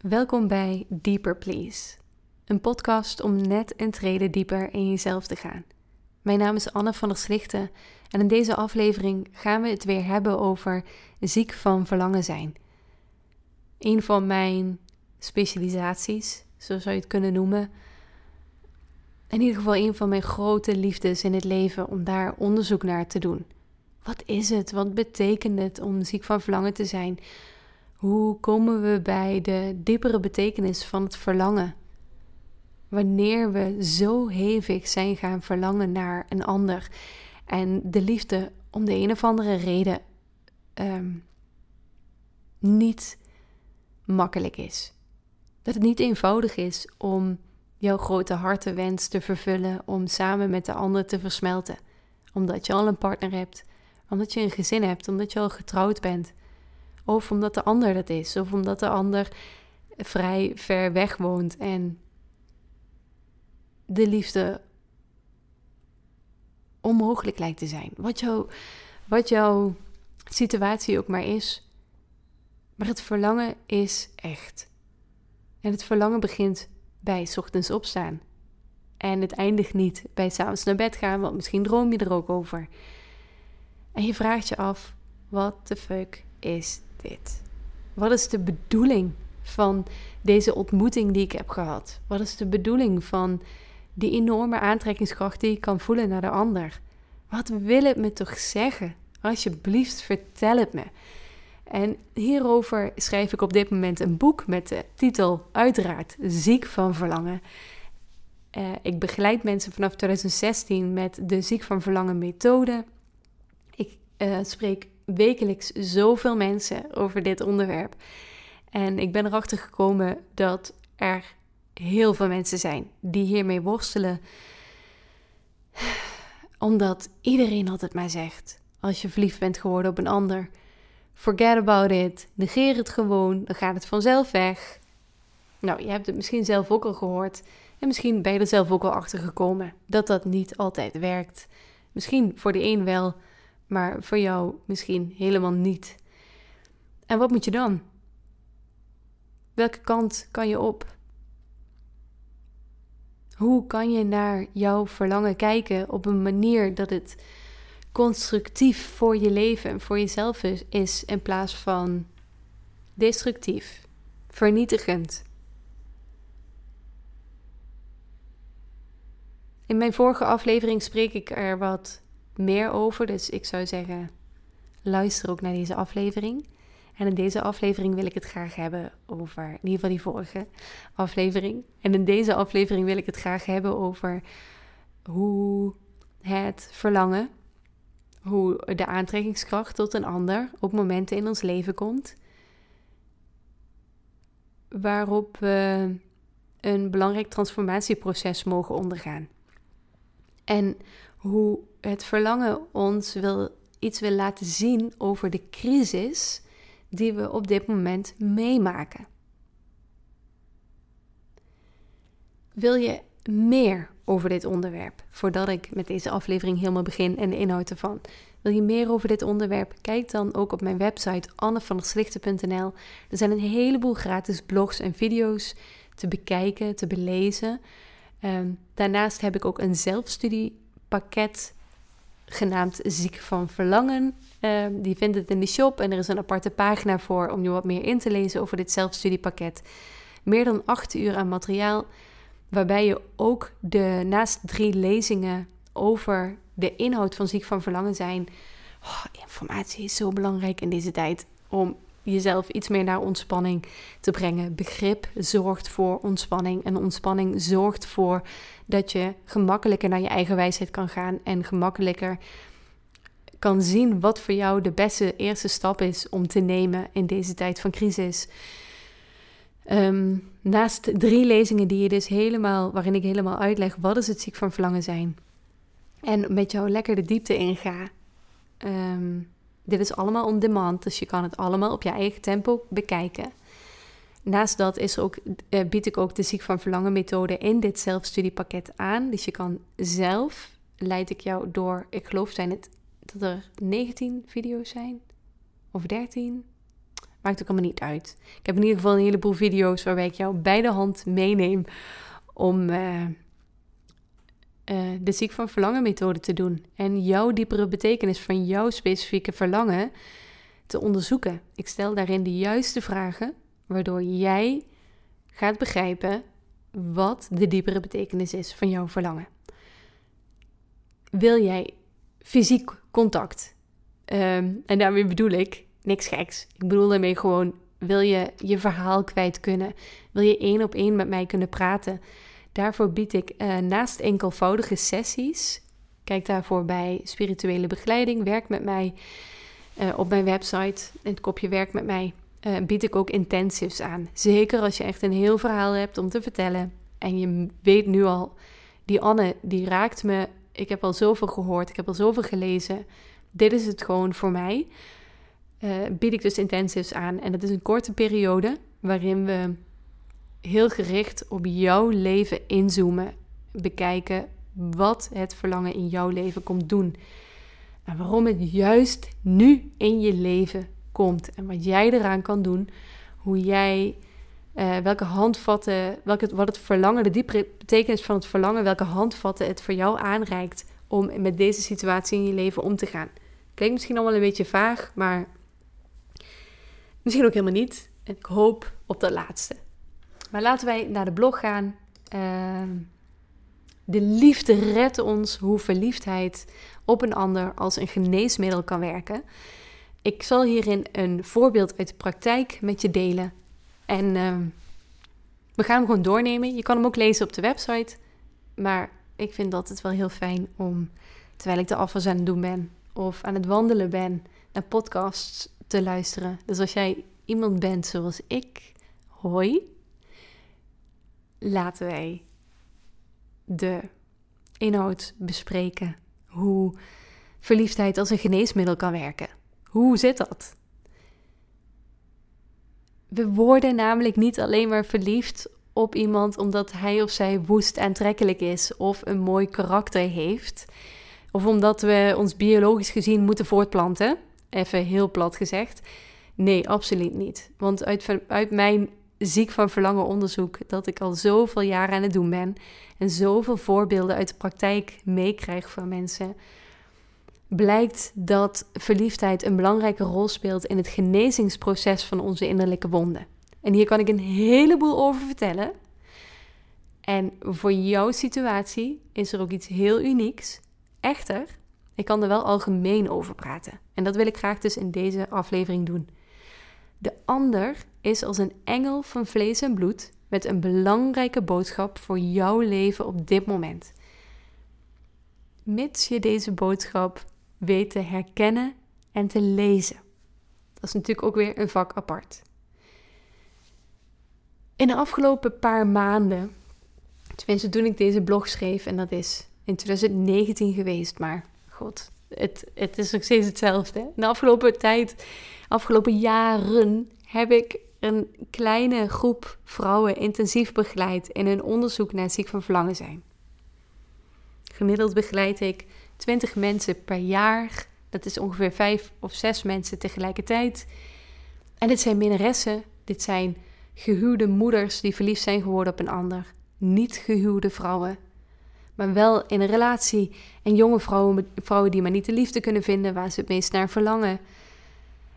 Welkom bij Deeper Please, een podcast om net een trede dieper in jezelf te gaan. Mijn naam is Anne van der Slichten en in deze aflevering gaan we het weer hebben over ziek van verlangen zijn. Een van mijn specialisaties, zo zou je het kunnen noemen. In ieder geval een van mijn grote liefdes in het leven om daar onderzoek naar te doen. Wat is het? Wat betekent het om ziek van verlangen te zijn? Hoe komen we bij de diepere betekenis van het verlangen? Wanneer we zo hevig zijn gaan verlangen naar een ander en de liefde om de een of andere reden ehm, niet makkelijk is. Dat het niet eenvoudig is om jouw grote hartenwens te vervullen, om samen met de ander te versmelten. Omdat je al een partner hebt, omdat je een gezin hebt, omdat je al getrouwd bent. Of omdat de ander dat is, of omdat de ander vrij ver weg woont en de liefde onmogelijk lijkt te zijn. Wat, jou, wat jouw situatie ook maar is. Maar het verlangen is echt. En het verlangen begint bij ochtends opstaan. En het eindigt niet bij s'avonds naar bed gaan, want misschien droom je er ook over. En je vraagt je af: wat de fuck is Wat is de bedoeling van deze ontmoeting die ik heb gehad? Wat is de bedoeling van die enorme aantrekkingskracht die ik kan voelen naar de ander? Wat wil het me toch zeggen? Alsjeblieft, vertel het me. En hierover schrijf ik op dit moment een boek met de titel uiteraard Ziek van Verlangen. Uh, ik begeleid mensen vanaf 2016 met de Ziek van Verlangen methode. Ik uh, spreek wekelijks zoveel mensen over dit onderwerp. En ik ben erachter gekomen dat er heel veel mensen zijn die hiermee worstelen. Omdat iedereen altijd maar zegt: als je verliefd bent geworden op een ander, forget about it, negeer het gewoon, dan gaat het vanzelf weg. Nou, je hebt het misschien zelf ook al gehoord. En misschien ben je er zelf ook al achter gekomen dat dat niet altijd werkt. Misschien voor de een wel, maar voor jou misschien helemaal niet. En wat moet je dan? Welke kant kan je op? Hoe kan je naar jouw verlangen kijken op een manier dat het constructief voor je leven en voor jezelf is, in plaats van destructief, vernietigend? In mijn vorige aflevering spreek ik er wat meer over. Dus ik zou zeggen, luister ook naar deze aflevering. En in deze aflevering wil ik het graag hebben over, in ieder geval die vorige aflevering. En in deze aflevering wil ik het graag hebben over hoe het verlangen, hoe de aantrekkingskracht tot een ander op momenten in ons leven komt. Waarop we een belangrijk transformatieproces mogen ondergaan. En hoe het verlangen ons wil, iets wil laten zien over de crisis die we op dit moment meemaken. Wil je meer over dit onderwerp, voordat ik met deze aflevering helemaal begin en de inhoud ervan? Wil je meer over dit onderwerp? Kijk dan ook op mijn website annevanderslichten.nl. Er zijn een heleboel gratis blogs en video's te bekijken, te belezen. Ehm, daarnaast heb ik ook een zelfstudiepakket genaamd Ziek van Verlangen. Uh, die vindt het in de shop en er is een aparte pagina voor om je wat meer in te lezen over dit zelfstudiepakket. Meer dan acht uur aan materiaal, waarbij je ook de naast drie lezingen over de inhoud van Ziek van Verlangen zijn. Oh, informatie is zo belangrijk in deze tijd om jezelf iets meer naar ontspanning te brengen. Begrip zorgt voor ontspanning en ontspanning zorgt voor dat je gemakkelijker naar je eigen wijsheid kan gaan en gemakkelijker kan zien wat voor jou de beste eerste stap is om te nemen in deze tijd van crisis. Ehm, naast drie lezingen die je dus helemaal, waarin ik helemaal uitleg wat is het ziek van verlangen zijn. En met jou lekker de diepte inga. Um, dit is allemaal on demand, dus je kan het allemaal op je eigen tempo bekijken. Naast dat is ook, uh, bied ik ook de ziek van verlangen methode in dit zelfstudiepakket aan. Dus je kan zelf, leid ik jou door, ik geloof zijn het dat er 19 video's zijn, of 13. Maakt ook allemaal niet uit. Ik heb in ieder geval een heleboel video's waarbij ik jou bij de hand meeneem om uh, uh, de ziek van verlangen methode te doen. En jouw diepere betekenis van jouw specifieke verlangen te onderzoeken. Ik stel daarin de juiste vragen, waardoor jij gaat begrijpen wat de diepere betekenis is van jouw verlangen. Wil jij fysiek contact? Ehm, en daarmee bedoel ik niks geks. Ik bedoel daarmee gewoon, wil je je verhaal kwijt kunnen? Wil je één op één met mij kunnen praten? Daarvoor bied ik uh, naast enkelvoudige sessies, kijk daarvoor bij spirituele begeleiding, werk met mij uh, op mijn website, in het kopje werk met mij, uh, bied ik ook intensives aan. Zeker als je echt een heel verhaal hebt om te vertellen en je weet nu al, die Anne, die raakt me, ik heb al zoveel gehoord, ik heb al zoveel gelezen, dit is het gewoon voor mij. Bied ik dus intensives aan. En dat is een korte periode waarin we heel gericht op jouw leven inzoomen. Bekijken wat het verlangen in jouw leven komt doen. En waarom het juist nu in je leven komt. En wat jij eraan kan doen. Hoe jij, uh, welke handvatten, welke, wat het verlangen, de diepere betekenis van het verlangen, welke handvatten het voor jou aanreikt om met deze situatie in je leven om te gaan. Klinkt misschien allemaal een beetje vaag, maar misschien ook helemaal niet. En ik hoop op dat laatste. Maar laten wij naar de blog gaan. Uh, de liefde redt ons hoe verliefdheid op een ander als een geneesmiddel kan werken. Ik zal hierin een voorbeeld uit de praktijk met je delen. En uh, we gaan hem gewoon doornemen. Je kan hem ook lezen op de website. Maar ik vind dat het wel heel fijn om, terwijl ik de afwas aan het doen ben, of aan het wandelen ben, naar podcasts te luisteren. Dus als jij iemand bent zoals ik, hoi, laten wij de inhoud bespreken. Hoe verliefdheid als een geneesmiddel kan werken. Hoe zit dat? We worden namelijk niet alleen maar verliefd op iemand omdat hij of zij woest aantrekkelijk is of een mooi karakter heeft. Of omdat we ons biologisch gezien moeten voortplanten. Even heel plat gezegd. Nee, absoluut niet. Want uit, uit mijn ziek van verlangen onderzoek, dat ik al zoveel jaren aan het doen ben en zoveel voorbeelden uit de praktijk meekrijg van mensen, blijkt dat verliefdheid een belangrijke rol speelt in het genezingsproces van onze innerlijke wonden. En hier kan ik een heleboel over vertellen. En voor jouw situatie is er ook iets heel unieks. Echter, ik kan er wel algemeen over praten. En dat wil ik graag dus in deze aflevering doen. De ander is als een engel van vlees en bloed met een belangrijke boodschap voor jouw leven op dit moment. Mits je deze boodschap weet te herkennen en te lezen. Dat is natuurlijk ook weer een vak apart. In de afgelopen paar maanden, tenminste toen ik deze blog schreef, en dat is in 2019 geweest, maar god, het, het is nog steeds hetzelfde. De afgelopen tijd, afgelopen jaren, heb ik een kleine groep vrouwen intensief begeleid in hun onderzoek naar ziek van verlangen zijn. Gemiddeld begeleid ik 20 mensen per jaar. Dat is ongeveer 5 of 6 mensen tegelijkertijd. En dit zijn minnaressen, dit zijn gehuwde moeders die verliefd zijn geworden op een ander. Niet gehuwde vrouwen, maar wel in een relatie. En jonge vrouwen, vrouwen die maar niet de liefde kunnen vinden waar ze het meest naar verlangen.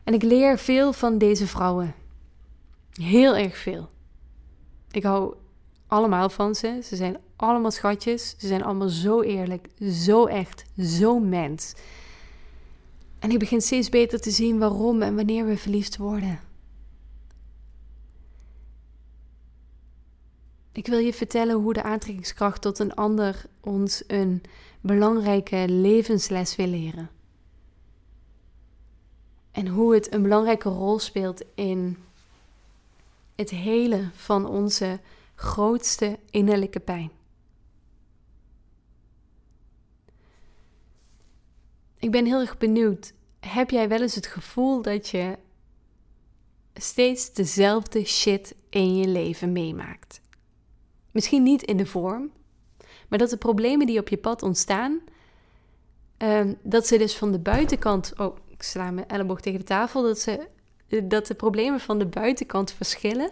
En ik leer veel van deze vrouwen. Heel erg veel. Ik hou allemaal van ze. Ze zijn allemaal schatjes. Ze zijn allemaal zo eerlijk, zo echt, zo mens. En ik begin steeds beter te zien waarom en wanneer we verliefd worden. Ik wil je vertellen hoe de aantrekkingskracht tot een ander ons een belangrijke levensles wil leren. En hoe het een belangrijke rol speelt in het helen van onze grootste innerlijke pijn. Ik ben heel erg benieuwd. Heb jij wel eens het gevoel dat je steeds dezelfde shit in je leven meemaakt? Misschien niet in de vorm, maar dat de problemen die op je pad ontstaan, ehm, dat ze dus van de buitenkant, oh, ik sla mijn elleboog tegen de tafel, dat ze dat de problemen van de buitenkant verschillen,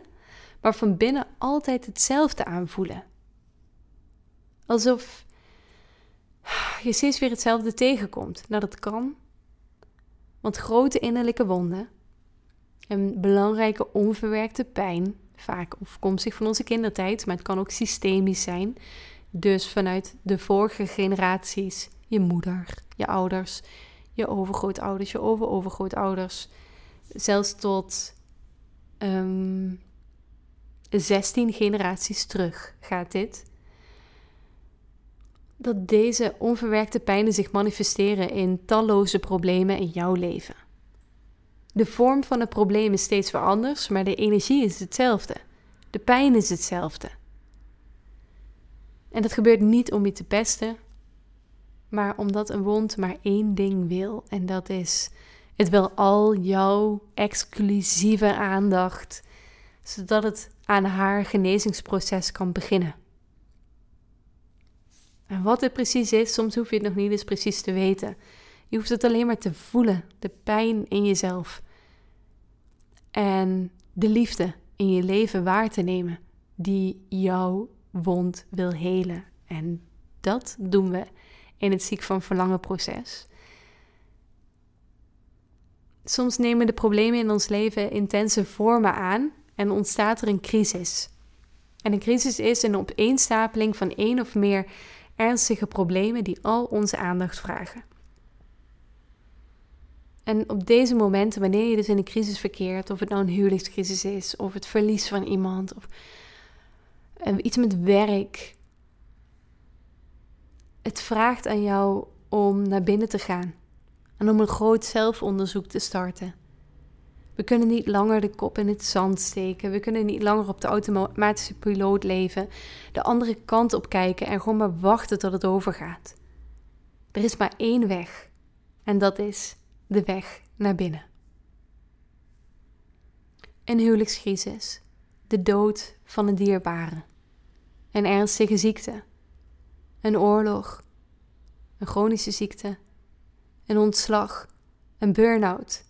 maar van binnen altijd hetzelfde aanvoelen. Alsof je steeds weer hetzelfde tegenkomt. Nou, dat kan. Want grote innerlijke wonden en belangrijke onverwerkte pijn, vaak afkomstig van onze kindertijd, maar het kan ook systemisch zijn. Dus vanuit de vorige generaties, je moeder, je ouders, je overgrootouders, je overovergrootouders, zelfs tot um, ehm, 16 generaties terug gaat dit. Dat deze onverwerkte pijnen zich manifesteren in talloze problemen in jouw leven. De vorm van het probleem is steeds weer anders, maar de energie is hetzelfde. De pijn is hetzelfde. En dat gebeurt niet om je te pesten, maar omdat een wond maar één ding wil. En dat is, het wil al jouw exclusieve aandacht, zodat het aan haar genezingsproces kan beginnen. En wat het precies is, soms hoef je het nog niet eens precies te weten. Je hoeft het alleen maar te voelen, de pijn in jezelf. En de liefde in je leven waar te nemen, die jouw wond wil helen. En dat doen we in het ziek van verlangen proces. Soms nemen de problemen in ons leven intense vormen aan en ontstaat er een crisis. En een crisis is een opeenstapeling van één of meer ernstige problemen die al onze aandacht vragen. En op deze momenten, wanneer je dus in een crisis verkeert, of het nou een huwelijkscrisis is, of het verlies van iemand, of eh, iets met werk, het vraagt aan jou om naar binnen te gaan en om een groot zelfonderzoek te starten. We kunnen niet langer de kop in het zand steken. We kunnen niet langer op de automatische piloot leven, de andere kant op kijken en gewoon maar wachten tot het overgaat. Er is maar één weg en dat is de weg naar binnen. Een huwelijkscrisis, de dood van een dierbare, een ernstige ziekte, een oorlog, een chronische ziekte, een ontslag, een burn-out,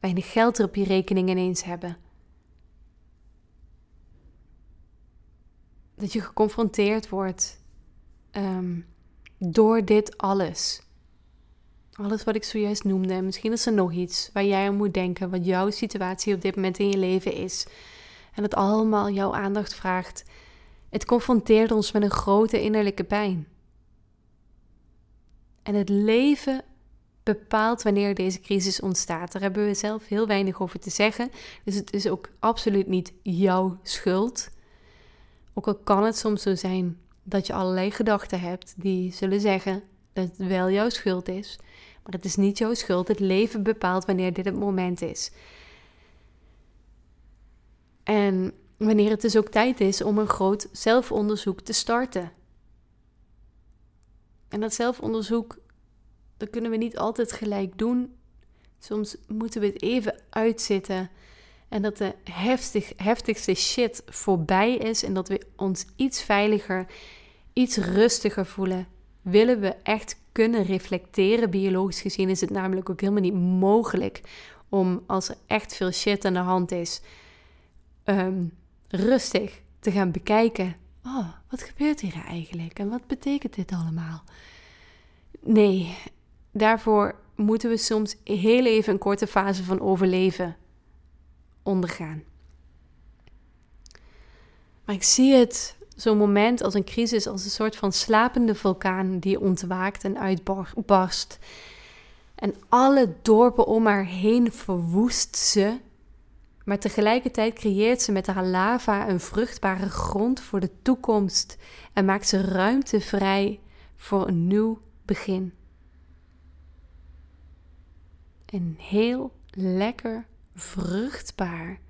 weinig geld er op je rekening ineens hebben. Dat je geconfronteerd wordt ehm, door dit alles. Alles wat ik zojuist noemde. Misschien is er nog iets waar jij aan moet denken, wat jouw situatie op dit moment in je leven is. En het allemaal jouw aandacht vraagt. Het confronteert ons met een grote innerlijke pijn. En het leven bepaalt wanneer deze crisis ontstaat. Daar hebben we zelf heel weinig over te zeggen. Dus het is ook absoluut niet jouw schuld. Ook al kan het soms zo zijn dat je allerlei gedachten hebt die zullen zeggen dat het wel jouw schuld is. Maar het is niet jouw schuld. Het leven bepaalt wanneer dit het moment is. En wanneer het dus ook tijd is om een groot zelfonderzoek te starten. En dat zelfonderzoek, dat kunnen we niet altijd gelijk doen. Soms moeten we het even uitzitten. En dat de heftig, heftigste shit voorbij is. En dat we ons iets veiliger, iets rustiger voelen. Willen we echt kunnen reflecteren. Biologisch gezien is het namelijk ook helemaal niet mogelijk om als er echt veel shit aan de hand is, um, rustig te gaan bekijken. Oh, wat gebeurt hier eigenlijk en wat betekent dit allemaal? Nee, daarvoor moeten we soms heel even een korte fase van overleven ondergaan. Maar ik zie het zo'n moment als een crisis, als een soort van slapende vulkaan die ontwaakt en uitbarst. En alle dorpen om haar heen verwoest ze. Maar tegelijkertijd creëert ze met haar lava een vruchtbare grond voor de toekomst en maakt ze ruimte vrij voor een nieuw begin. Een heel lekker, vruchtbaar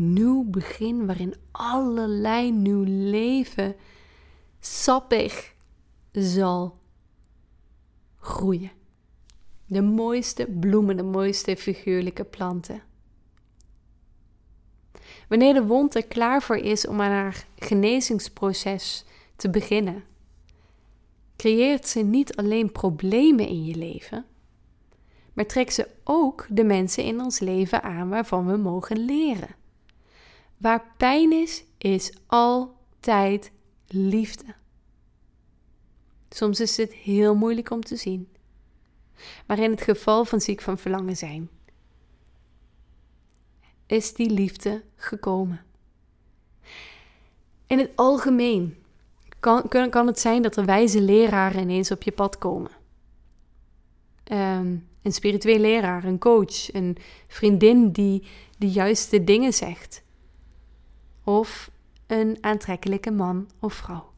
nieuw begin waarin allerlei nieuw leven sappig zal groeien. De mooiste bloemen, de mooiste figuurlijke planten. Wanneer de wond er klaar voor is om aan haar genezingsproces te beginnen, creëert ze niet alleen problemen in je leven, maar trek ze ook de mensen in ons leven aan waarvan we mogen leren. Waar pijn is, is altijd liefde. Soms is het heel moeilijk om te zien. Maar in het geval van ziek van verlangen zijn, is die liefde gekomen. In het algemeen kan, kan het zijn dat er wijze leraren ineens op je pad komen. Um, een spiritueel leraar, een coach, een vriendin die de juiste dingen zegt. Of een aantrekkelijke man of vrouw.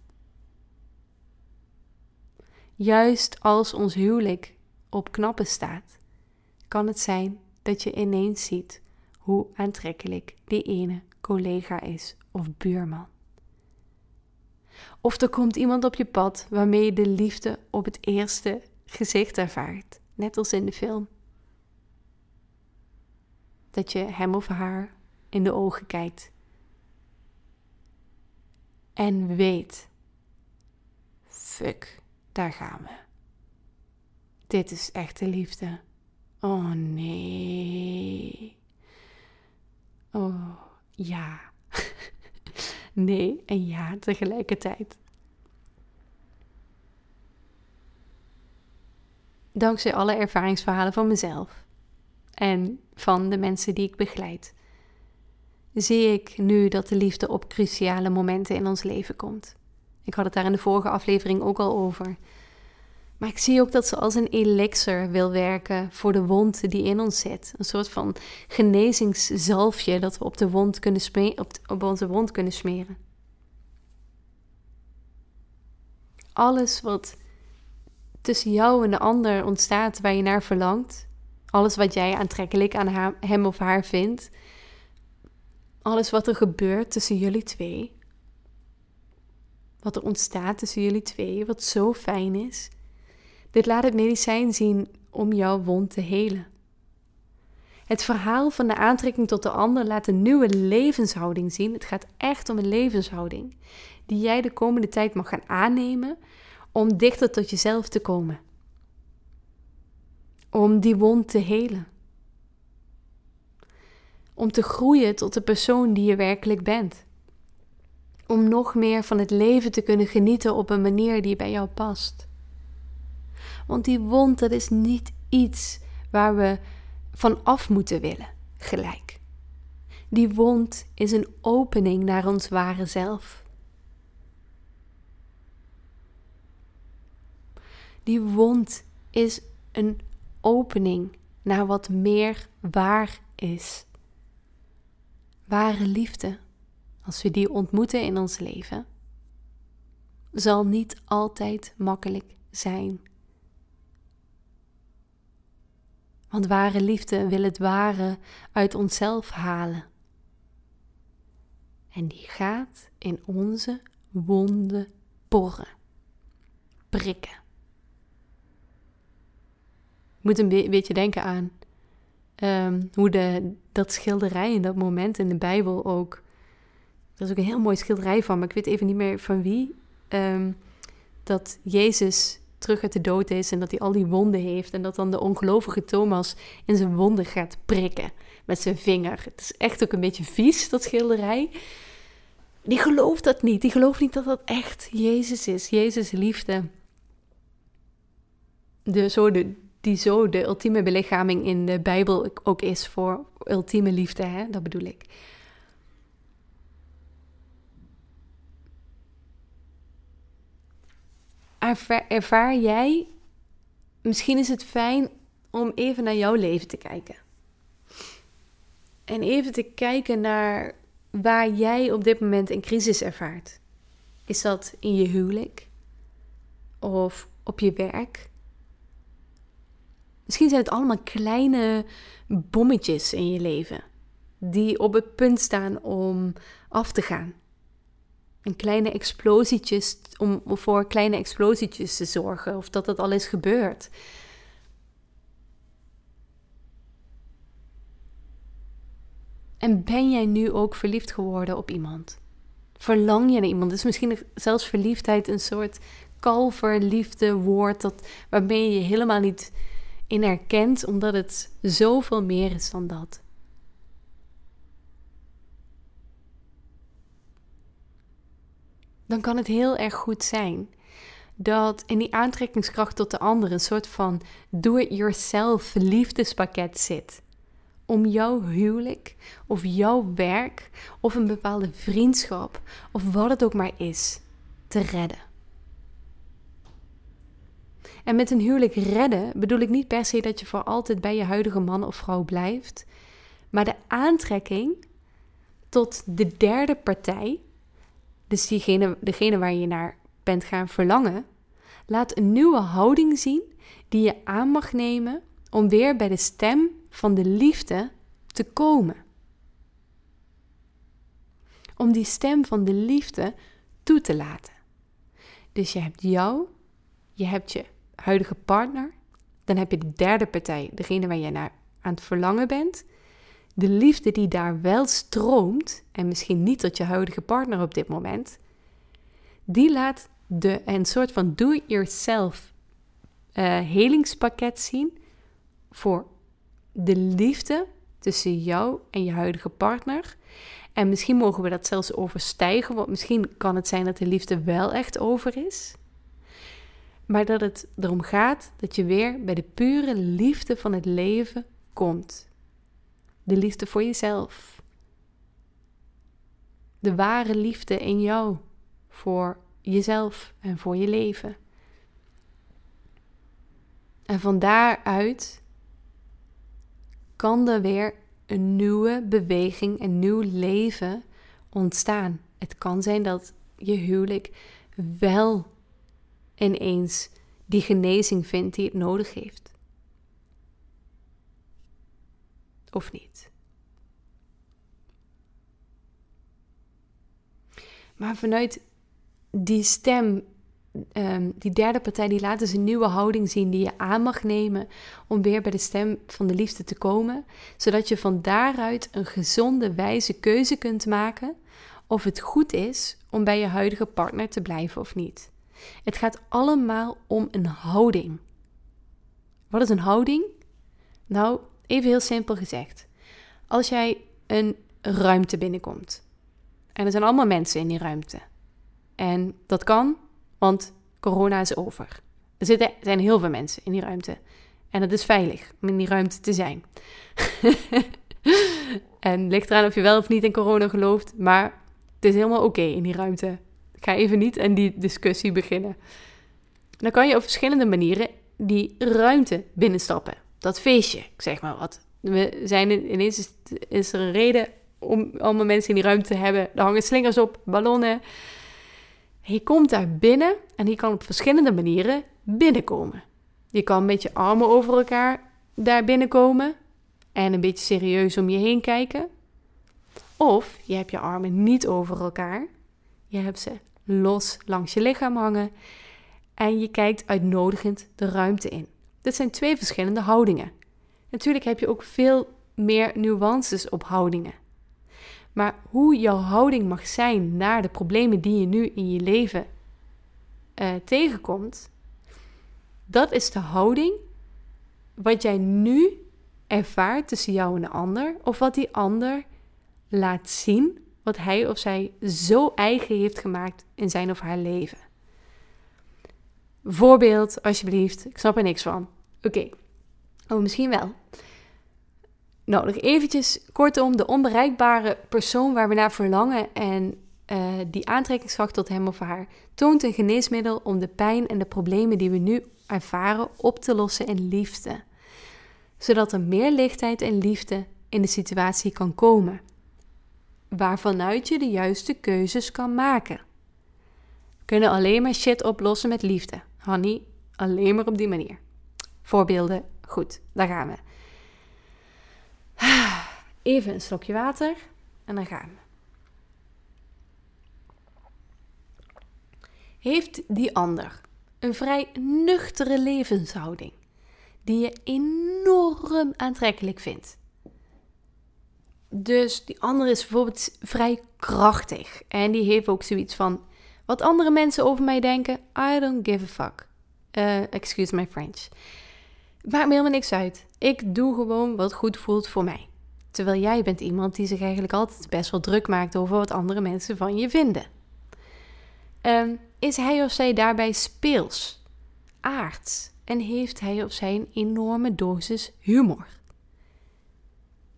Juist als ons huwelijk op knappen staat, kan het zijn dat je ineens ziet hoe aantrekkelijk die ene collega is of buurman. Of er komt iemand op je pad waarmee je de liefde op het eerste gezicht ervaart, net als in de film. Dat je hem of haar in de ogen kijkt en weet: fuck, daar gaan we. Dit is echte liefde. Oh nee. Oh ja. nee en ja tegelijkertijd. Dankzij alle ervaringsverhalen van mezelf en van de mensen die ik begeleid, zie ik nu dat de liefde op cruciale momenten in ons leven komt. Ik had het daar in de vorige aflevering ook al over. Maar ik zie ook dat ze als een elixir wil werken voor de wond die in ons zit. Een soort van genezingszalfje dat we op, de wond kunnen op, op onze wond kunnen smeren. Alles wat tussen jou en de ander ontstaat waar je naar verlangt, alles wat jij aantrekkelijk aan hem of haar vindt, alles wat er gebeurt tussen jullie twee, wat er ontstaat tussen jullie twee, wat zo fijn is. Dit laat het medicijn zien om jouw wond te helen. Het verhaal van de aantrekking tot de ander laat een nieuwe levenshouding zien. Het gaat echt om een levenshouding die jij de komende tijd mag gaan aannemen om dichter tot jezelf te komen. Om die wond te helen. Om te groeien tot de persoon die je werkelijk bent om nog meer van het leven te kunnen genieten op een manier die bij jou past. Want die wond, dat is niet iets waar we van af moeten willen, gelijk. Die wond is een opening naar ons ware zelf. Die wond is een opening naar wat meer waar is. Ware liefde als we die ontmoeten in ons leven, zal niet altijd makkelijk zijn. Want ware liefde wil het ware uit onszelf halen. En die gaat in onze wonden porren, prikken. Ik moet een beetje denken aan um, hoe de, dat schilderij in dat moment in de Bijbel ook er is ook een heel mooi schilderij van, maar ik weet even niet meer van wie. Ehm, dat Jezus terug uit de dood is en dat hij al die wonden heeft. En dat dan de ongelovige Thomas in zijn wonden gaat prikken met zijn vinger. Het is echt ook een beetje vies, dat schilderij. Die gelooft dat niet. Die gelooft niet dat dat echt Jezus is. Jezus liefde. De, zo de, die zo de ultieme belichaming in de Bijbel ook is voor ultieme liefde, hè? dat bedoel ik. ervaar, jij, misschien is het fijn om even naar jouw leven te kijken. En even te kijken naar waar jij op dit moment een crisis ervaart. Is dat in je huwelijk? Of op je werk? Misschien zijn het allemaal kleine bommetjes in je leven die op het punt staan om af te gaan. En kleine explosietjes, om voor kleine explosietjes te zorgen, of dat dat al is gebeurd. En ben jij nu ook verliefd geworden op iemand? Verlang je naar iemand? Is misschien zelfs verliefdheid een soort kalverliefde woord dat, waarmee je helemaal niet in herkent, omdat het zoveel meer is dan dat. Dan kan het heel erg goed zijn dat in die aantrekkingskracht tot de ander een soort van do-it-yourself liefdespakket zit. Om jouw huwelijk of jouw werk of een bepaalde vriendschap of wat het ook maar is te redden. En met een huwelijk redden bedoel ik niet per se dat je voor altijd bij je huidige man of vrouw blijft, maar de aantrekking tot de derde partij, dus diegene, degene waar je naar bent gaan verlangen, laat een nieuwe houding zien die je aan mag nemen om weer bij de stem van de liefde te komen. Om die stem van de liefde toe te laten. Dus je hebt jou, je hebt je huidige partner, dan heb je de derde partij, degene waar je naar aan het verlangen bent. De liefde die daar wel stroomt, en misschien niet tot je huidige partner op dit moment, die laat de, een soort van do-it-yourself uh, helingspakket zien voor de liefde tussen jou en je huidige partner. En misschien mogen we dat zelfs overstijgen, want misschien kan het zijn dat de liefde wel echt over is. Maar dat het erom gaat dat je weer bij de pure liefde van het leven komt. De liefde voor jezelf. De ware liefde in jou voor jezelf en voor je leven. En van daaruit kan er weer een nieuwe beweging, een nieuw leven ontstaan. Het kan zijn dat je huwelijk wel ineens die genezing vindt die het nodig heeft. Of niet. Maar vanuit die stem, ehm, die derde partij, die laat dus een nieuwe houding zien die je aan mag nemen om weer bij de stem van de liefde te komen, zodat je van daaruit een gezonde, wijze keuze kunt maken of het goed is om bij je huidige partner te blijven of niet. Het gaat allemaal om een houding. Wat is een houding? Nou, even heel simpel gezegd. Als jij een ruimte binnenkomt en er zijn allemaal mensen in die ruimte en dat kan, want corona is over. Er zitten, zijn heel veel mensen in die ruimte. En het is veilig om in die ruimte te zijn. en ligt eraan of je wel of niet in corona gelooft. Maar het is helemaal oké in die ruimte. Ga even niet aan die discussie beginnen. Dan kan je op verschillende manieren die ruimte binnenstappen. Dat feestje, zeg maar wat. We zijn ineens is, er een reden om allemaal mensen in die ruimte te hebben. Er hangen slingers op, ballonnen. Je komt daar binnen en je kan op verschillende manieren binnenkomen. Je kan met je armen over elkaar daar binnenkomen en een beetje serieus om je heen kijken. Of je hebt je armen niet over elkaar. Je hebt ze los langs je lichaam hangen en je kijkt uitnodigend de ruimte in. Dit zijn twee verschillende houdingen. Natuurlijk heb je ook veel meer nuances op houdingen. Maar hoe jouw houding mag zijn naar de problemen die je nu in je leven uh, tegenkomt, dat is de houding wat jij nu ervaart tussen jou en de ander, of wat die ander laat zien, wat hij of zij zo eigen heeft gemaakt in zijn of haar leven. Voorbeeld, alsjeblieft. Ik snap er niks van. Oké. Oh, misschien wel. Nou, nog eventjes kortom, de onbereikbare persoon waar we naar verlangen en uh, die aantrekkingskracht tot hem of haar toont een geneesmiddel om de pijn en de problemen die we nu ervaren op te lossen in liefde. Zodat er meer lichtheid en liefde in de situatie kan komen, waarvanuit je de juiste keuzes kan maken. We kunnen alleen maar shit oplossen met liefde. Honey, alleen maar op die manier. Voorbeelden, goed, daar gaan we. Even een slokje water en dan gaan we. Heeft die ander een vrij nuchtere levenshouding die je enorm aantrekkelijk vindt? Dus die ander is bijvoorbeeld vrij krachtig en die heeft ook zoiets van: wat andere mensen over mij denken, I don't give a fuck. Uh, excuse my French. Maakt me helemaal niks uit. Ik doe gewoon wat goed voelt voor mij. Terwijl jij bent iemand die zich eigenlijk altijd best wel druk maakt over wat andere mensen van je vinden. Um, is hij of zij daarbij speels, aards en heeft hij of zij een enorme dosis humor?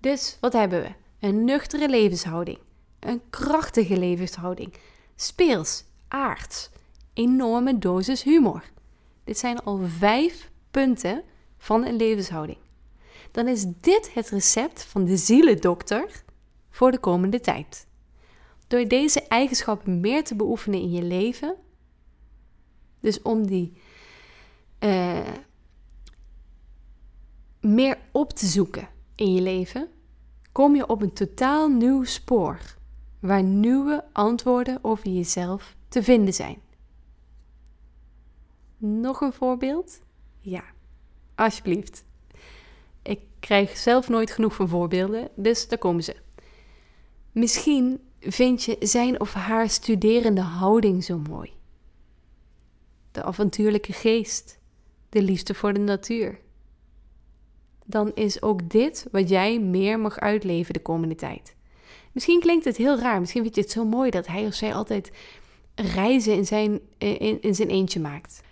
Dus wat hebben we? Een nuchtere levenshouding, een krachtige levenshouding, speels, aards, enorme dosis humor. Dit zijn al vijf punten van een levenshouding. Dan is dit het recept van de zielendokter voor de komende tijd. Door deze eigenschappen meer te beoefenen in je leven, dus om die uh, meer op te zoeken in je leven, kom je op een totaal nieuw spoor waar nieuwe antwoorden over jezelf te vinden zijn. Nog een voorbeeld? Ja, alsjeblieft. Ik krijg zelf nooit genoeg van voorbeelden, dus daar komen ze. Misschien vind je zijn of haar studerende houding zo mooi. De avontuurlijke geest, de liefde voor de natuur. Dan is ook dit wat jij meer mag uitleven de komende tijd. Misschien klinkt het heel raar, misschien vind je het zo mooi dat hij of zij altijd reizen in zijn, in, in zijn eentje maakt.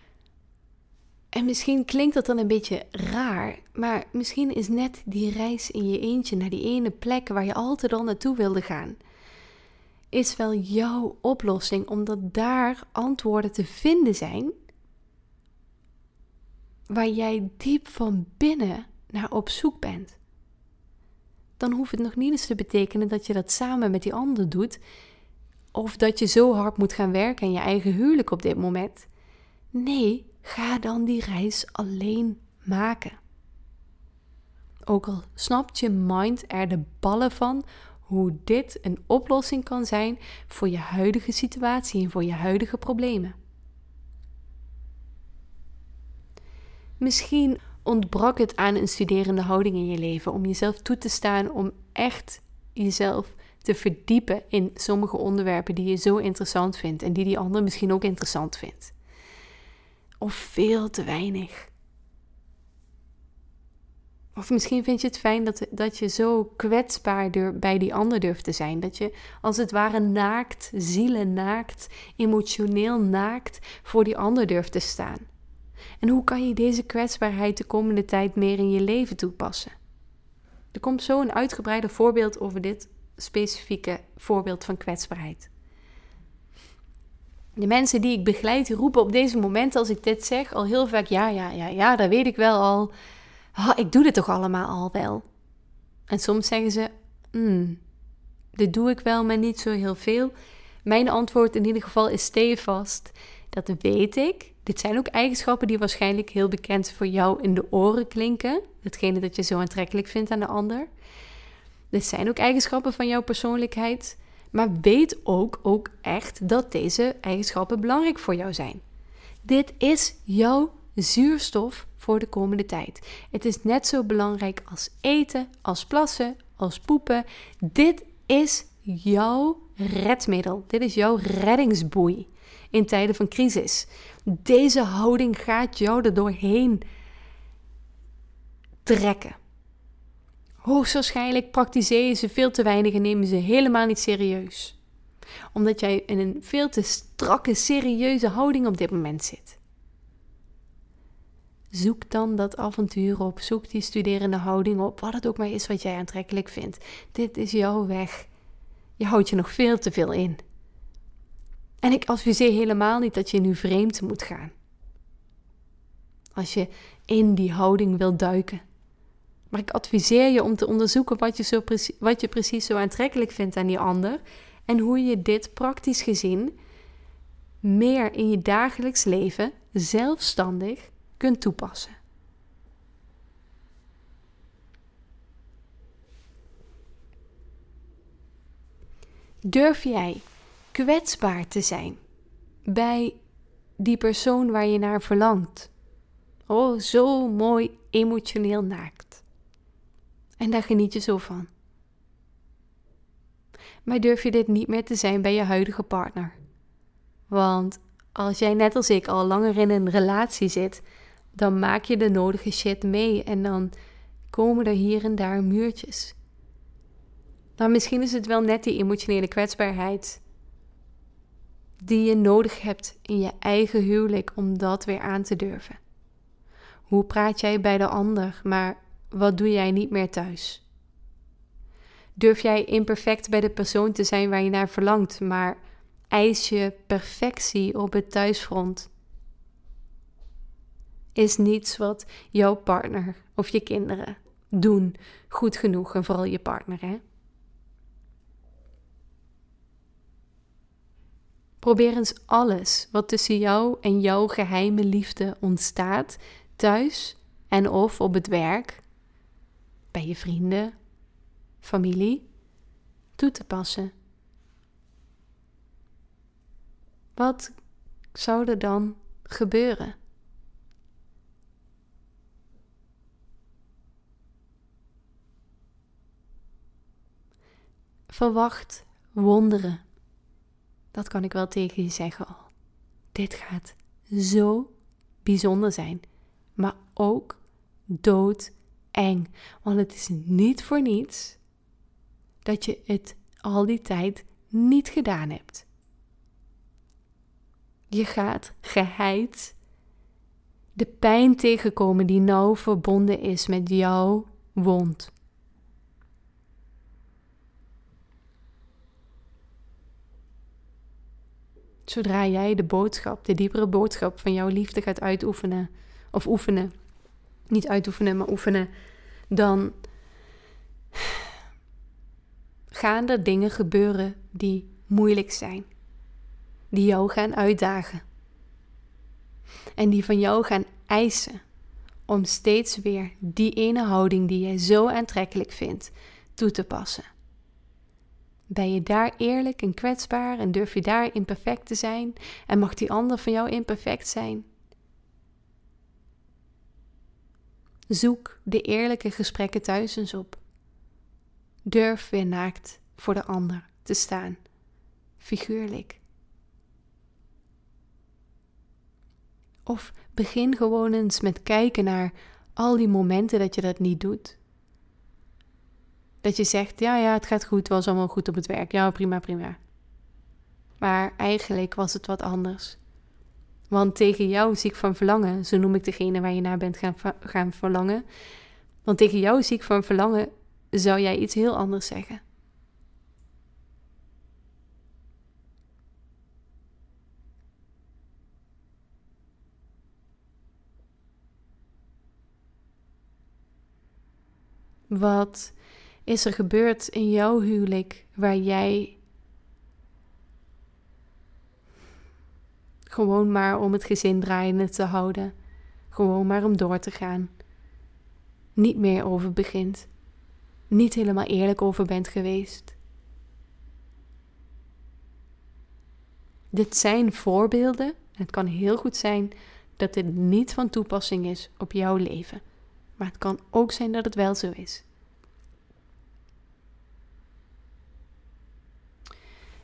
En misschien klinkt dat dan een beetje raar, maar misschien is net die reis in je eentje naar die ene plek waar je altijd al naartoe wilde gaan, is wel jouw oplossing, omdat daar antwoorden te vinden zijn waar jij diep van binnen naar op zoek bent. Dan hoeft het nog niet eens te betekenen dat je dat samen met die ander doet, of dat je zo hard moet gaan werken in je eigen huwelijk op dit moment. Nee, Ga dan die reis alleen maken. Ook al snapt je mind er de ballen van hoe dit een oplossing kan zijn voor je huidige situatie en voor je huidige problemen. Misschien ontbrak het aan een studerende houding in je leven om jezelf toe te staan om echt jezelf te verdiepen in sommige onderwerpen die je zo interessant vindt en die die ander misschien ook interessant vindt of veel te weinig. Of misschien vind je het fijn dat, dat je zo kwetsbaar bij die ander durft te zijn. Dat je als het ware naakt, zielen naakt, emotioneel naakt voor die ander durft te staan. En hoe kan je deze kwetsbaarheid de komende tijd meer in je leven toepassen? Er komt zo een uitgebreide voorbeeld over dit specifieke voorbeeld van kwetsbaarheid. De mensen die ik begeleid, roepen op deze momenten als ik dit zeg al heel vaak: ja, ja, ja, ja, dat weet ik wel al. Oh, ik doe dit toch allemaal al wel. En soms zeggen ze: hmm, dit doe ik wel, maar niet zo heel veel. Mijn antwoord in ieder geval is stevast. Dat weet ik. Dit zijn ook eigenschappen die waarschijnlijk heel bekend voor jou in de oren klinken. Hetgene dat je zo aantrekkelijk vindt aan de ander. Dit zijn ook eigenschappen van jouw persoonlijkheid. Maar weet ook, ook echt dat deze eigenschappen belangrijk voor jou zijn. Dit is jouw zuurstof voor de komende tijd. Het is net zo belangrijk als eten, als plassen, als poepen. Dit is jouw redmiddel. Dit is jouw reddingsboei in tijden van crisis. Deze houding gaat jou er doorheen trekken. Hoogstwaarschijnlijk praktiseren ze veel te weinig en nemen ze helemaal niet serieus. Omdat jij in een veel te strakke, serieuze houding op dit moment zit. Zoek dan dat avontuur op. Zoek die studerende houding op. Wat het ook maar is wat jij aantrekkelijk vindt. Dit is jouw weg. Je houdt je nog veel te veel in. En ik adviseer helemaal niet dat je nu vreemd moet gaan. Als je in die houding wil duiken. Maar ik adviseer je om te onderzoeken wat je, zo wat je precies zo aantrekkelijk vindt aan die ander. En hoe je dit praktisch gezien meer in je dagelijks leven zelfstandig kunt toepassen. Durf jij kwetsbaar te zijn bij die persoon waar je naar verlangt? Oh, zo mooi emotioneel naakt. En daar geniet je zo van. Maar durf je dit niet meer te zijn bij je huidige partner? Want als jij net als ik al langer in een relatie zit, dan maak je de nodige shit mee en dan komen er hier en daar muurtjes. Maar misschien is het wel net die emotionele kwetsbaarheid die je nodig hebt in je eigen huwelijk om dat weer aan te durven. Hoe praat jij bij de ander, maar wat doe jij niet meer thuis? Durf jij imperfect bij de persoon te zijn waar je naar verlangt, maar eis je perfectie op het thuisfront? Is niets wat jouw partner of je kinderen doen goed genoeg en vooral je partner, hè? Probeer eens alles wat tussen jou en jouw geheime liefde ontstaat, thuis en of op het werk, bij je vrienden, familie, toe te passen. Wat zou er dan gebeuren? Verwacht wonderen. Dat kan ik wel tegen je zeggen. Dit gaat zo bijzonder zijn, maar ook doodeng. Want het is niet voor niets dat je het al die tijd niet gedaan hebt. Je gaat geheid de pijn tegenkomen die nauw verbonden is met jouw wond. Zodra jij de boodschap, de diepere boodschap van jouw liefde gaat uitoefenen, of oefenen, niet uitoefenen, maar oefenen, dan gaan er dingen gebeuren die moeilijk zijn, die jou gaan uitdagen en die van jou gaan eisen om steeds weer die ene houding die jij zo aantrekkelijk vindt toe te passen. Ben je daar eerlijk en kwetsbaar en durf je daar imperfect te zijn? En mag die ander van jou imperfect zijn? Zoek de eerlijke gesprekken thuis eens op. Durf weer naakt voor de ander te staan, figuurlijk. Of begin gewoon eens met kijken naar al die momenten dat je dat niet doet. Dat je zegt, ja, ja, het gaat goed, was allemaal goed op het werk. Ja, prima, prima. Maar eigenlijk was het wat anders. Want tegen jou ziek van verlangen, zo noem ik degene waar je naar bent gaan, gaan verlangen. Want tegen jou ziek van verlangen zou jij iets heel anders zeggen. Wat is er gebeurd in jouw huwelijk waar jij gewoon maar om het gezin draaiende te houden, gewoon maar om door te gaan, niet meer over begint, niet helemaal eerlijk over bent geweest? Dit zijn voorbeelden. Het kan heel goed zijn dat dit niet van toepassing is op jouw leven. Maar het kan ook zijn dat het wel zo is.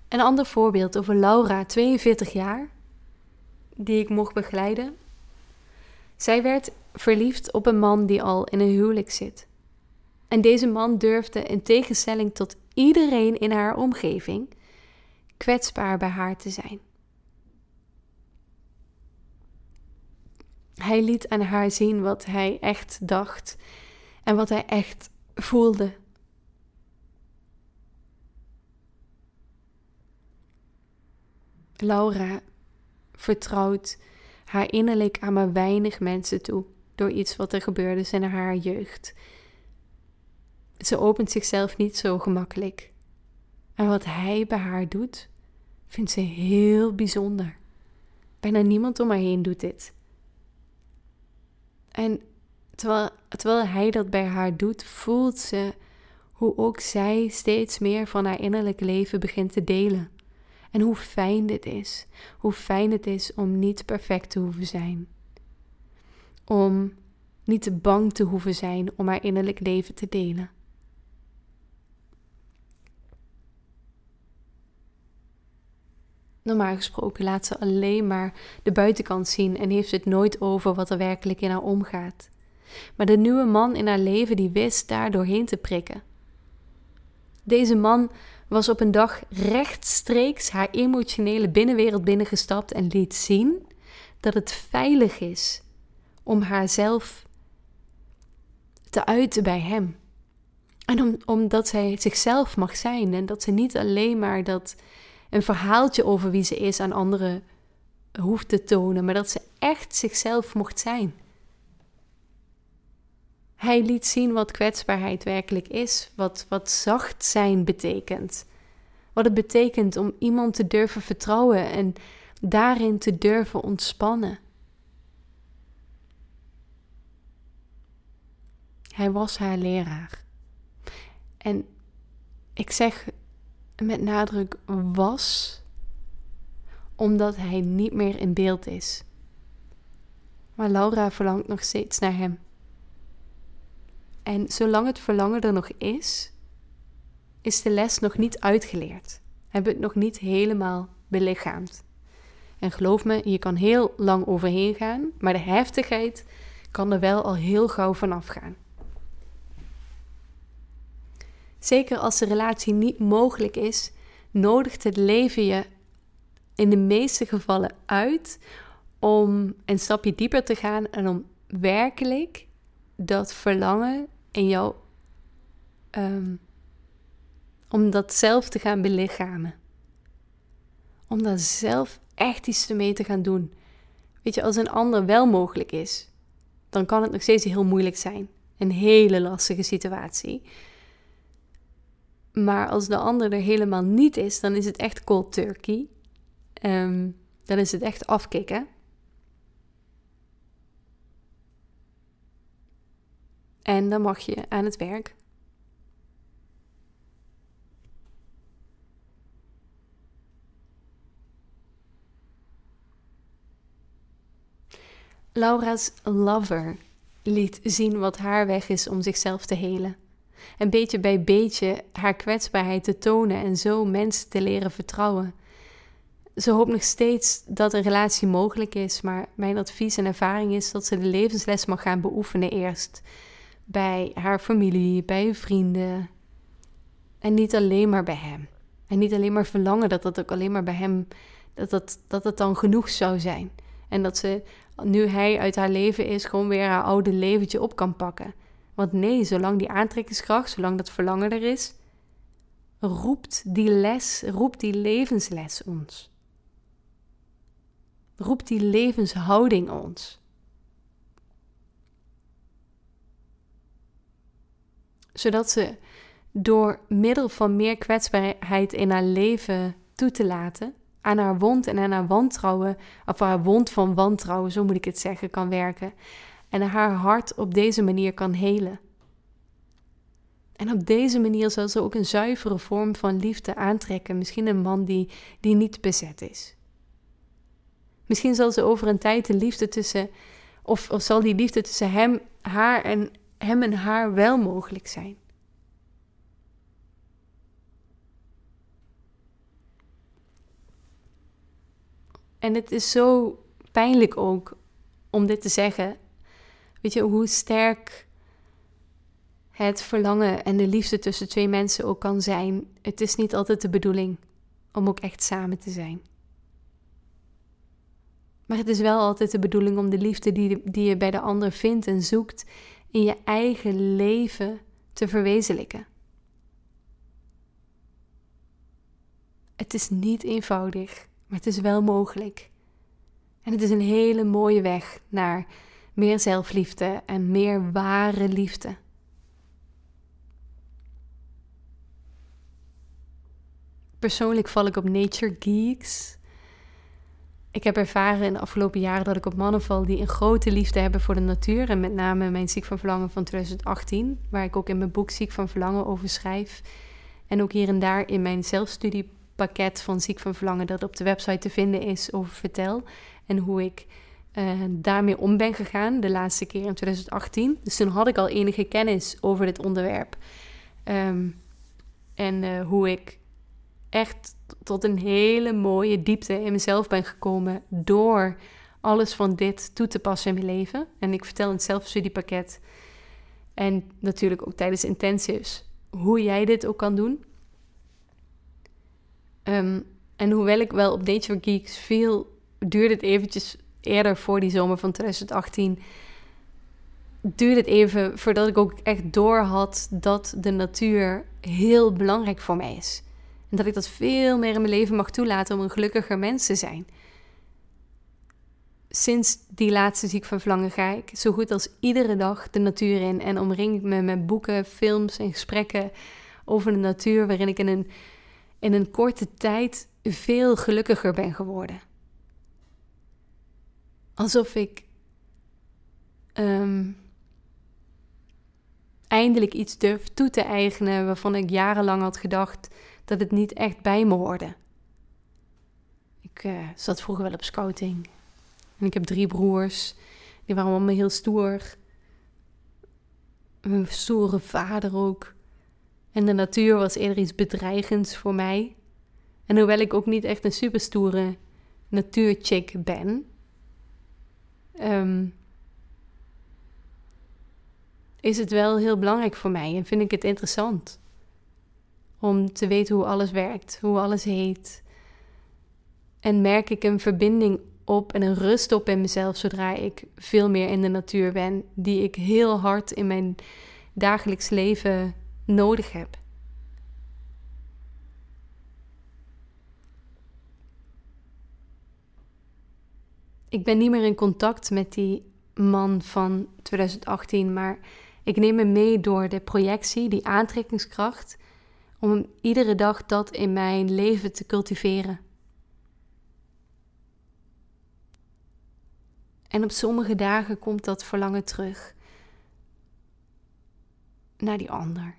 Een ander voorbeeld over Laura, 42 jaar, die ik mocht begeleiden. Zij werd verliefd op een man die al in een huwelijk zit. En deze man durfde, in tegenstelling tot iedereen in haar omgeving, kwetsbaar bij haar te zijn. Hij liet aan haar zien wat hij echt dacht en wat hij echt voelde. Laura vertrouwt haar innerlijk aan maar weinig mensen toe door iets wat er gebeurde in haar jeugd. Ze opent zichzelf niet zo gemakkelijk. En wat hij bij haar doet, vindt ze heel bijzonder. Bijna niemand om haar heen doet dit. En terwijl, terwijl hij dat bij haar doet, voelt ze hoe ook zij steeds meer van haar innerlijk leven begint te delen. En hoe fijn dit is. Hoe fijn het is om niet perfect te hoeven zijn. Om niet te bang te hoeven zijn om haar innerlijk leven te delen. Normaal gesproken laat ze alleen maar de buitenkant zien en heeft het nooit over wat er werkelijk in haar omgaat. Maar de nieuwe man in haar leven die wist daar doorheen te prikken. Deze man was op een dag rechtstreeks haar emotionele binnenwereld binnengestapt en liet zien dat het veilig is om haarzelf te uiten bij hem. En om, omdat zij zichzelf mag zijn en dat ze niet alleen maar dat een verhaaltje over wie ze is aan anderen hoeft te tonen, maar dat ze echt zichzelf mocht zijn. Hij liet zien wat kwetsbaarheid werkelijk is, wat, wat zacht zijn betekent. Wat het betekent om iemand te durven vertrouwen en daarin te durven ontspannen. Hij was haar leraar. En ik zeg met nadruk was, omdat hij niet meer in beeld is. Maar Laura verlangt nog steeds naar hem. En zolang het verlangen er nog is, is de les nog niet uitgeleerd. Hebben het nog niet helemaal belichaamd. En geloof me, je kan heel lang overheen gaan, maar de heftigheid kan er wel al heel gauw vanaf gaan. Zeker als de relatie niet mogelijk is, nodigt het leven je in de meeste gevallen uit om een stapje dieper te gaan en om werkelijk dat verlangen in jou, um, om dat zelf te gaan belichamen. Om daar zelf echt iets mee te gaan doen. Weet je, als een ander wel mogelijk is, dan kan het nog steeds heel moeilijk zijn. Een hele lastige situatie. Maar als de ander er helemaal niet is, dan is het echt cold turkey. Um, dan is het echt afkicken. En dan mag je aan het werk. Laura's lover liet zien wat haar weg is om zichzelf te helen. En beetje bij beetje haar kwetsbaarheid te tonen en zo mensen te leren vertrouwen. Ze hoopt nog steeds dat een relatie mogelijk is, maar mijn advies en ervaring is dat ze de levensles mag gaan beoefenen eerst. Bij haar familie, bij hun vrienden. En niet alleen maar bij hem. En niet alleen maar verlangen dat dat ook alleen maar bij hem, dat dat, dat het dan genoeg zou zijn. En dat ze, nu hij uit haar leven is, gewoon weer haar oude leventje op kan pakken. Want nee, zolang die aantrekkingskracht, zolang dat verlangen er is, roept die les, roept die levensles ons. Roept die levenshouding ons. Zodat ze door middel van meer kwetsbaarheid in haar leven toe te laten, aan haar wond en aan haar wantrouwen, of haar wond van wantrouwen, zo moet ik het zeggen, kan werken en haar hart op deze manier kan helen. En op deze manier zal ze ook een zuivere vorm van liefde aantrekken. Misschien een man die, die niet bezet is. Misschien zal ze over een tijd de liefde tussen, of, of zal die liefde tussen hem, haar en, hem en haar wel mogelijk zijn. En het is zo pijnlijk ook om dit te zeggen. Weet je, hoe sterk het verlangen en de liefde tussen twee mensen ook kan zijn. Het is niet altijd de bedoeling om ook echt samen te zijn. Maar het is wel altijd de bedoeling om de liefde die, die je bij de ander vindt en zoekt in je eigen leven te verwezenlijken. Het is niet eenvoudig, maar het is wel mogelijk. En het is een hele mooie weg naar meer zelfliefde en meer ware liefde. Persoonlijk val ik op nature geeks. Ik heb ervaren in de afgelopen jaren dat ik op mannen val die een grote liefde hebben voor de natuur. En met name mijn Ziek van Verlangen van 2018, waar ik ook in mijn boek Ziek van Verlangen over schrijf. En ook hier en daar in mijn zelfstudiepakket van Ziek van Verlangen, dat op de website te vinden is, over vertel. En hoe ik uh, daarmee om ben gegaan de laatste keer in 2018. Dus toen had ik al enige kennis over dit onderwerp. Um, en uh, hoe ik echt tot een hele mooie diepte in mezelf ben gekomen door alles van dit toe te passen in mijn leven. En ik vertel in het zelfstudiepakket en natuurlijk ook tijdens intensives hoe jij dit ook kan doen. Ehm, en hoewel ik wel op Nature Geeks viel, duurde het eventjes eerder voor die zomer van 2018. Duurde het even voordat ik ook echt door had dat de natuur heel belangrijk voor mij is. En dat ik dat veel meer in mijn leven mag toelaten om een gelukkiger mens te zijn. Sinds die laatste ziek van verlangen ga ik zo goed als iedere dag de natuur in en omring me met boeken, films en gesprekken over de natuur waarin ik in een, in een korte tijd veel gelukkiger ben geworden. Alsof ik um, eindelijk iets durf toe te eigenen waarvan ik jarenlang had gedacht dat het niet echt bij me hoorde. Ik uh, zat vroeger wel op scouting. En ik heb drie broers. Die waren allemaal heel stoer. Mijn stoere vader ook. En de natuur was eerder iets bedreigends voor mij. En hoewel ik ook niet echt een superstoere natuurchick ben, um, is het wel heel belangrijk voor mij en vind ik het interessant om te weten hoe alles werkt, hoe alles heet. En merk ik een verbinding op en een rust op in mezelf zodra ik veel meer in de natuur ben, die ik heel hard in mijn dagelijks leven nodig heb. Ik ben niet meer in contact met die man van 2018, maar ik neem me mee door de projectie, die aantrekkingskracht, om iedere dag dat in mijn leven te cultiveren. En op sommige dagen komt dat verlangen terug naar die ander.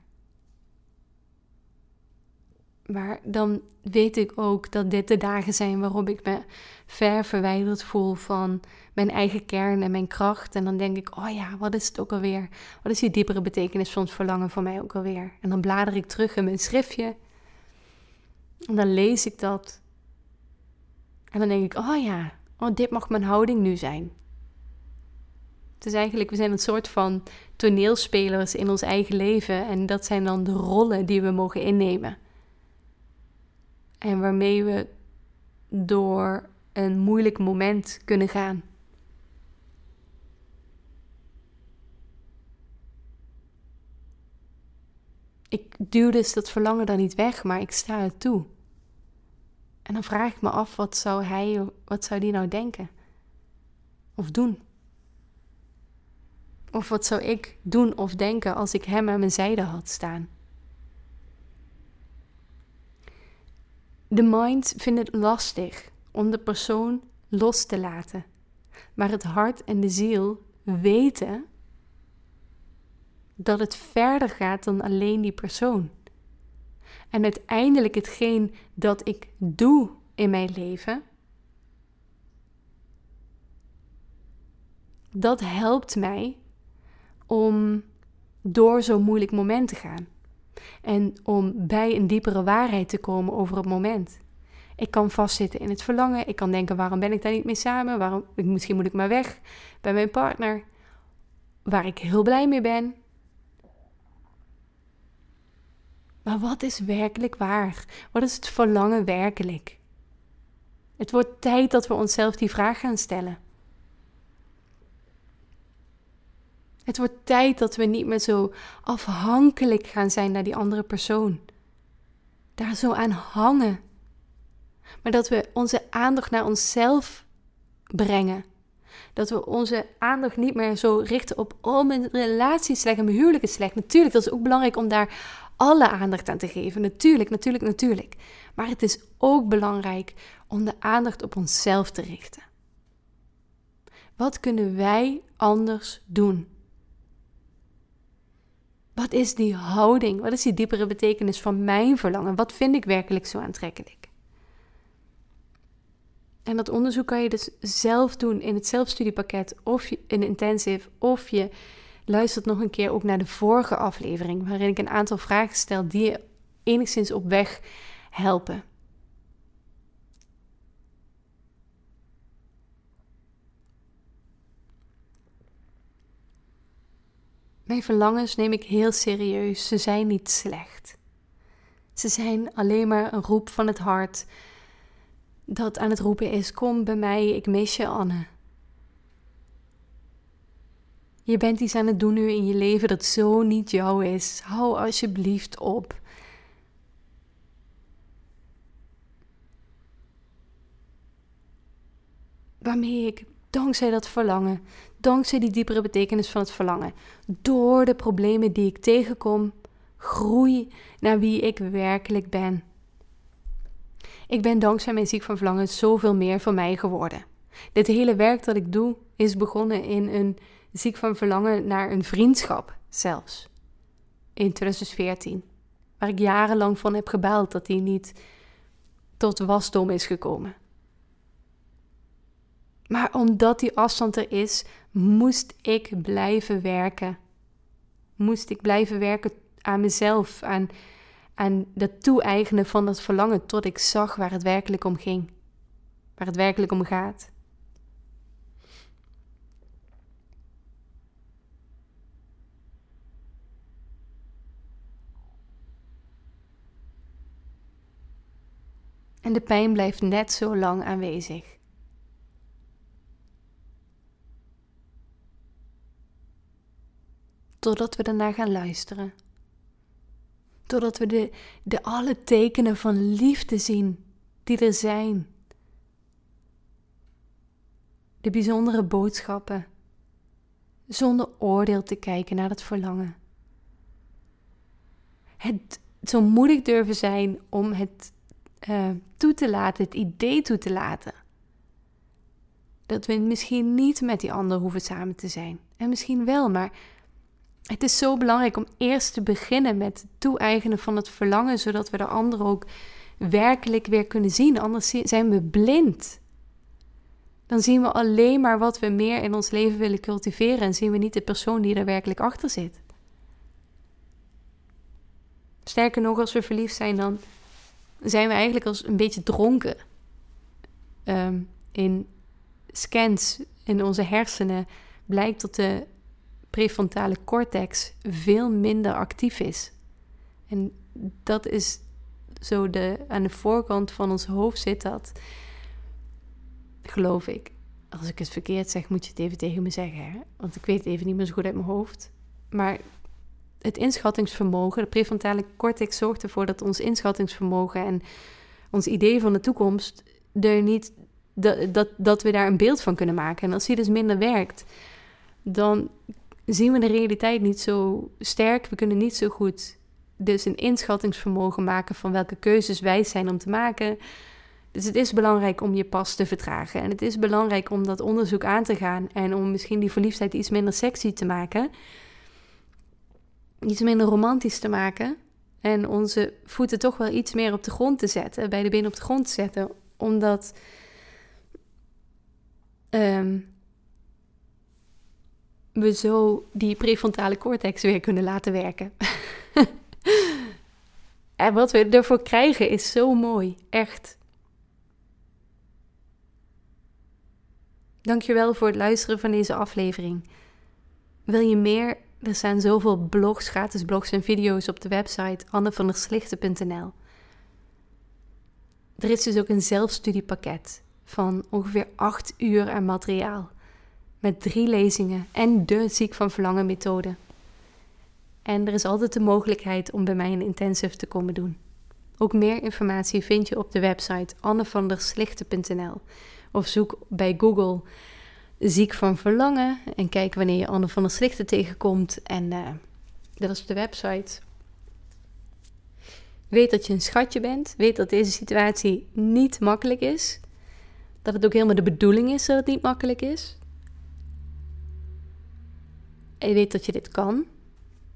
Maar dan weet ik ook dat dit de dagen zijn waarop ik me ver verwijderd voel van mijn eigen kern en mijn kracht. En dan denk ik, oh ja, wat is het ook alweer? Wat is die diepere betekenis van het verlangen voor mij ook alweer? En dan blader ik terug in mijn schriftje. En dan lees ik dat. En dan denk ik, oh ja, oh, dit mag mijn houding nu zijn. Het is eigenlijk, we zijn een soort van toneelspelers in ons eigen leven. En dat zijn dan de rollen die we mogen innemen. En waarmee we door een moeilijk moment kunnen gaan. Ik duw dus dat verlangen dan niet weg, maar ik sta het toe. En dan vraag ik me af, wat zou hij, wat zou die nou denken? Of doen? Of wat zou ik doen of denken als ik hem aan mijn zijde had staan? De mind vindt het lastig om de persoon los te laten, maar het hart en de ziel weten dat het verder gaat dan alleen die persoon. En uiteindelijk hetgeen dat ik doe in mijn leven, dat helpt mij om door zo'n moeilijk moment te gaan. En om bij een diepere waarheid te komen over het moment. Ik kan vastzitten in het verlangen. Ik kan denken: waarom ben ik daar niet mee samen? Waarom, misschien moet ik maar weg bij mijn partner. Waar ik heel blij mee ben. Maar wat is werkelijk waar? Wat is het verlangen werkelijk? Het wordt tijd dat we onszelf die vraag gaan stellen. Het wordt tijd dat we niet meer zo afhankelijk gaan zijn naar die andere persoon. Daar zo aan hangen. Maar dat we onze aandacht naar onszelf brengen. Dat we onze aandacht niet meer zo richten op, oh, mijn relatie slecht en mijn huwelijk is slecht. Natuurlijk, dat is ook belangrijk om daar alle aandacht aan te geven. Natuurlijk, natuurlijk, natuurlijk. Maar het is ook belangrijk om de aandacht op onszelf te richten. Wat kunnen wij anders doen? Wat is die houding? Wat is die diepere betekenis van mijn verlangen? Wat vind ik werkelijk zo aantrekkelijk? En dat onderzoek kan je dus zelf doen in het zelfstudiepakket of in intensive of je luistert nog een keer ook naar de vorige aflevering waarin ik een aantal vragen stel die je enigszins op weg helpen. Mijn verlangens neem ik heel serieus. Ze zijn niet slecht. Ze zijn alleen maar een roep van het hart dat aan het roepen is: Kom bij mij, ik mis je, Anne. Je bent iets aan het doen nu in je leven dat zo niet jou is. Hou alsjeblieft op. Waarmee ik, dankzij dat verlangen, dankzij die diepere betekenis van het verlangen, door de problemen die ik tegenkom, groei naar wie ik werkelijk ben. Ik ben dankzij mijn ziek van verlangen zoveel meer voor mij geworden. Dit hele werk dat ik doe is begonnen in een ziek van verlangen naar een vriendschap zelfs. In 2014. Waar ik jarenlang van heb gebeld dat die niet tot wasdom is gekomen. Maar omdat die afstand er is, moest ik blijven werken. Moest ik blijven werken aan mezelf, aan, aan dat toe-eigenen van dat verlangen, tot ik zag waar het werkelijk om ging. Waar het werkelijk om gaat. En de pijn blijft net zo lang aanwezig. Totdat we ernaar gaan luisteren. Totdat we de, de alle tekenen van liefde zien die er zijn. De bijzondere boodschappen. Zonder oordeel te kijken naar het verlangen. Het zo moedig durven zijn om het uh, toe te laten, het idee toe te laten. Dat we misschien niet met die ander hoeven samen te zijn. En misschien wel, maar het is zo belangrijk om eerst te beginnen met toe-eigenen van het verlangen, zodat we de ander ook werkelijk weer kunnen zien. Anders zijn we blind. Dan zien we alleen maar wat we meer in ons leven willen cultiveren en zien we niet de persoon die er werkelijk achter zit. Sterker nog, als we verliefd zijn, dan zijn we eigenlijk als een beetje dronken. Um, in scans in onze hersenen blijkt dat de prefrontale cortex veel minder actief is. En dat is zo de, aan de voorkant van ons hoofd zit dat, geloof ik. Als ik het verkeerd zeg, moet je het even tegen me zeggen. Hè? Want ik weet het even niet meer zo goed uit mijn hoofd. Maar het inschattingsvermogen, de prefrontale cortex zorgt ervoor dat ons inschattingsvermogen en ons idee van de toekomst er niet, dat, dat, dat we daar een beeld van kunnen maken. En als die dus minder werkt, dan zien we de realiteit niet zo sterk. We kunnen niet zo goed dus een inschattingsvermogen maken van welke keuzes wij zijn om te maken. Dus het is belangrijk om je pas te vertragen. En het is belangrijk om dat onderzoek aan te gaan en om misschien die verliefdheid iets minder sexy te maken iets minder romantisch te maken. En onze voeten toch wel iets meer op de grond te zetten, bij de benen op de grond te zetten. Omdat um, we zo die prefrontale cortex weer kunnen laten werken. en wat we ervoor krijgen is zo mooi, echt. Dankjewel voor het luisteren van deze aflevering. Wil je meer er zijn zoveel blogs, gratis blogs en video's op de website annevanderslichten.nl. Er is dus ook een zelfstudiepakket van ongeveer 8 uur aan materiaal. Met drie lezingen en de ziek van verlangen methode. En er is altijd de mogelijkheid om bij mij een intensive te komen doen. Ook meer informatie vind je op de website annevanderslichten.nl of zoek bij Google ziek van verlangen. En kijk wanneer je Anne van der Slichten tegenkomt. En uh, dat is de website. Weet dat je een schatje bent. Weet dat deze situatie niet makkelijk is. Dat het ook helemaal de bedoeling is dat het niet makkelijk is. Je weet dat je dit kan.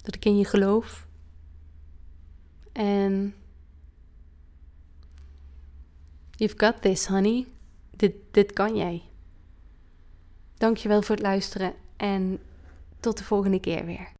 Dat ik in je geloof. En. You've got this, honey. Dit, dit kan jij. Dankjewel voor het luisteren en tot de volgende keer weer.